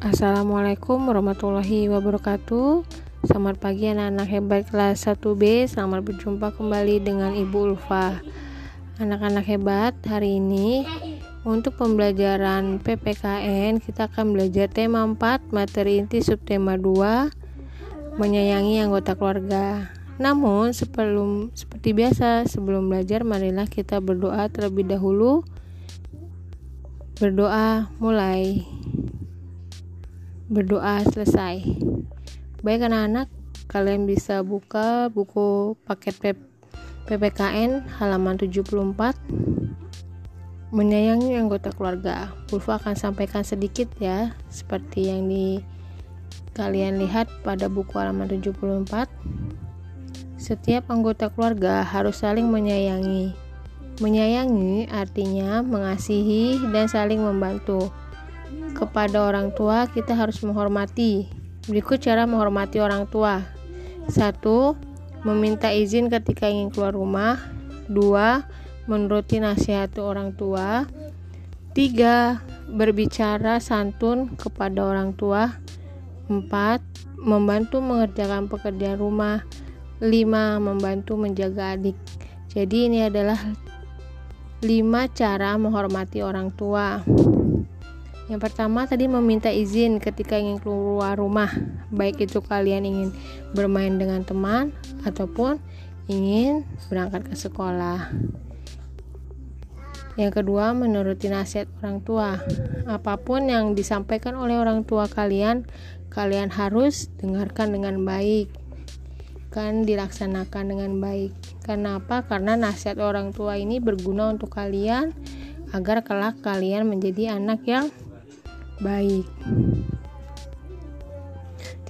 Assalamualaikum warahmatullahi wabarakatuh. Selamat pagi anak-anak hebat kelas 1B Selamat berjumpa kembali dengan Ibu Ulfa. Anak-anak hebat hari ini Untuk pembelajaran PPKN Kita akan belajar tema 4 Materi inti subtema 2 Menyayangi anggota keluarga. Namun sebelum seperti biasa Sebelum belajar marilah kita berdoa terlebih dahulu. Berdoa mulai berdoa selesai. Baik anak-anak, kalian bisa buka buku paket PPKN halaman 74 menyayangi anggota keluarga. Pulva akan sampaikan sedikit ya, seperti yang di kalian lihat pada buku halaman 74. Setiap anggota keluarga harus saling menyayangi. Menyayangi artinya mengasihi dan saling membantu kepada orang tua kita harus menghormati. Berikut cara menghormati orang tua. 1. Meminta izin ketika ingin keluar rumah. 2. Menuruti nasihat orang tua. 3. Berbicara santun kepada orang tua. 4. Membantu mengerjakan pekerjaan rumah. 5. Membantu menjaga adik. Jadi ini adalah 5 cara menghormati orang tua. Yang pertama tadi meminta izin ketika ingin keluar rumah, baik itu kalian ingin bermain dengan teman ataupun ingin berangkat ke sekolah. Yang kedua, menuruti nasihat orang tua. Apa pun yang disampaikan oleh orang tua kalian, kalian harus dengarkan dengan baik. Kan dilaksanakan dengan baik. Karena apa? Karena nasihat orang tua ini berguna untuk kalian agar kelak kalian menjadi anak yang baik.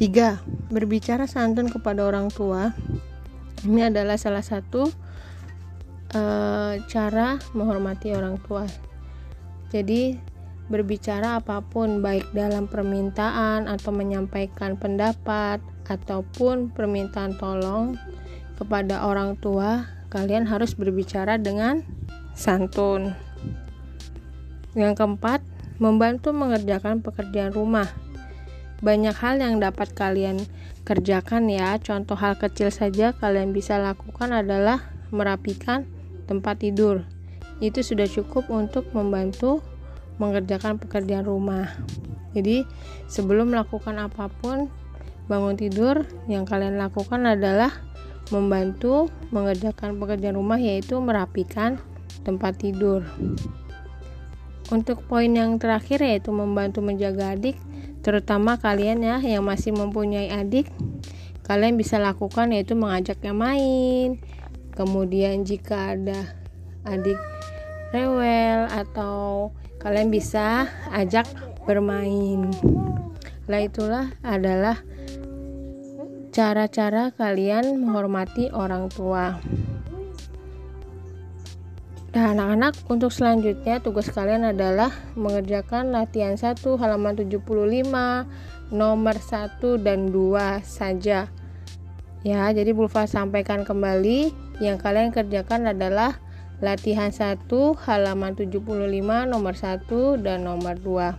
3. Berbicara santun kepada orang tua. Ini adalah salah satu uh, cara menghormati orang tua. Jadi, berbicara apa pun baik dalam permintaan atau menyampaikan pendapat ataupun permintaan tolong kepada orang tua, kalian harus berbicara dengan santun. Yang keempat, membantu mengerjakan pekerjaan rumah. Banyak hal yang dapat kalian kerjakan ya. Contoh hal kecil saja kalian bisa lakukan adalah merapikan tempat tidur. Itu sudah cukup untuk membantu mengerjakan pekerjaan rumah. Jadi, sebelum melakukan apa pun bangun tidur, yang kalian lakukan adalah membantu mengerjakan pekerjaan rumah yaitu merapikan tempat tidur. Untuk poin yang terakhir yaitu membantu menjaga adik, terutama kalian ya yang masih mempunyai adik, kalian bisa lakukan yaitu mengajaknya main. Kemudian jika ada adik rewel atau kalian bisa ajak bermain. Lah itulah adalah cara-cara kalian menghormati orang tua. Nah, anak-anak, untuk selanjutnya tugas kalian adalah mengerjakan latihan 1 halaman 75, nomor 1 dan 2 saja. Ya, jadi Bulfa sampaikan kembali yang kalian kerjakan adalah latihan 1 halaman 75 nomor 1 dan nomor 2.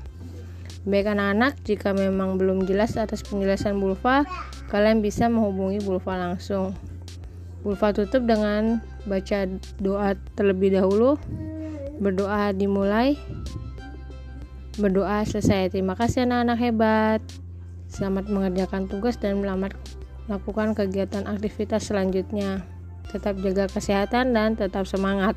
Baik anak-anak, jika memang belum jelas atas penjelasan Bulfa, kalian bisa menghubungi Bulfa langsung. Bulfa tutup dengan baca doa terlebih dahulu. Berdoa dimulai. Berdoa selesai. Terima kasih anak-anak hebat. Selamat mengerjakan tugas dan melamat melakukan kegiatan aktivitas selanjutnya. Tetap jaga kesehatan dan tetap semangat.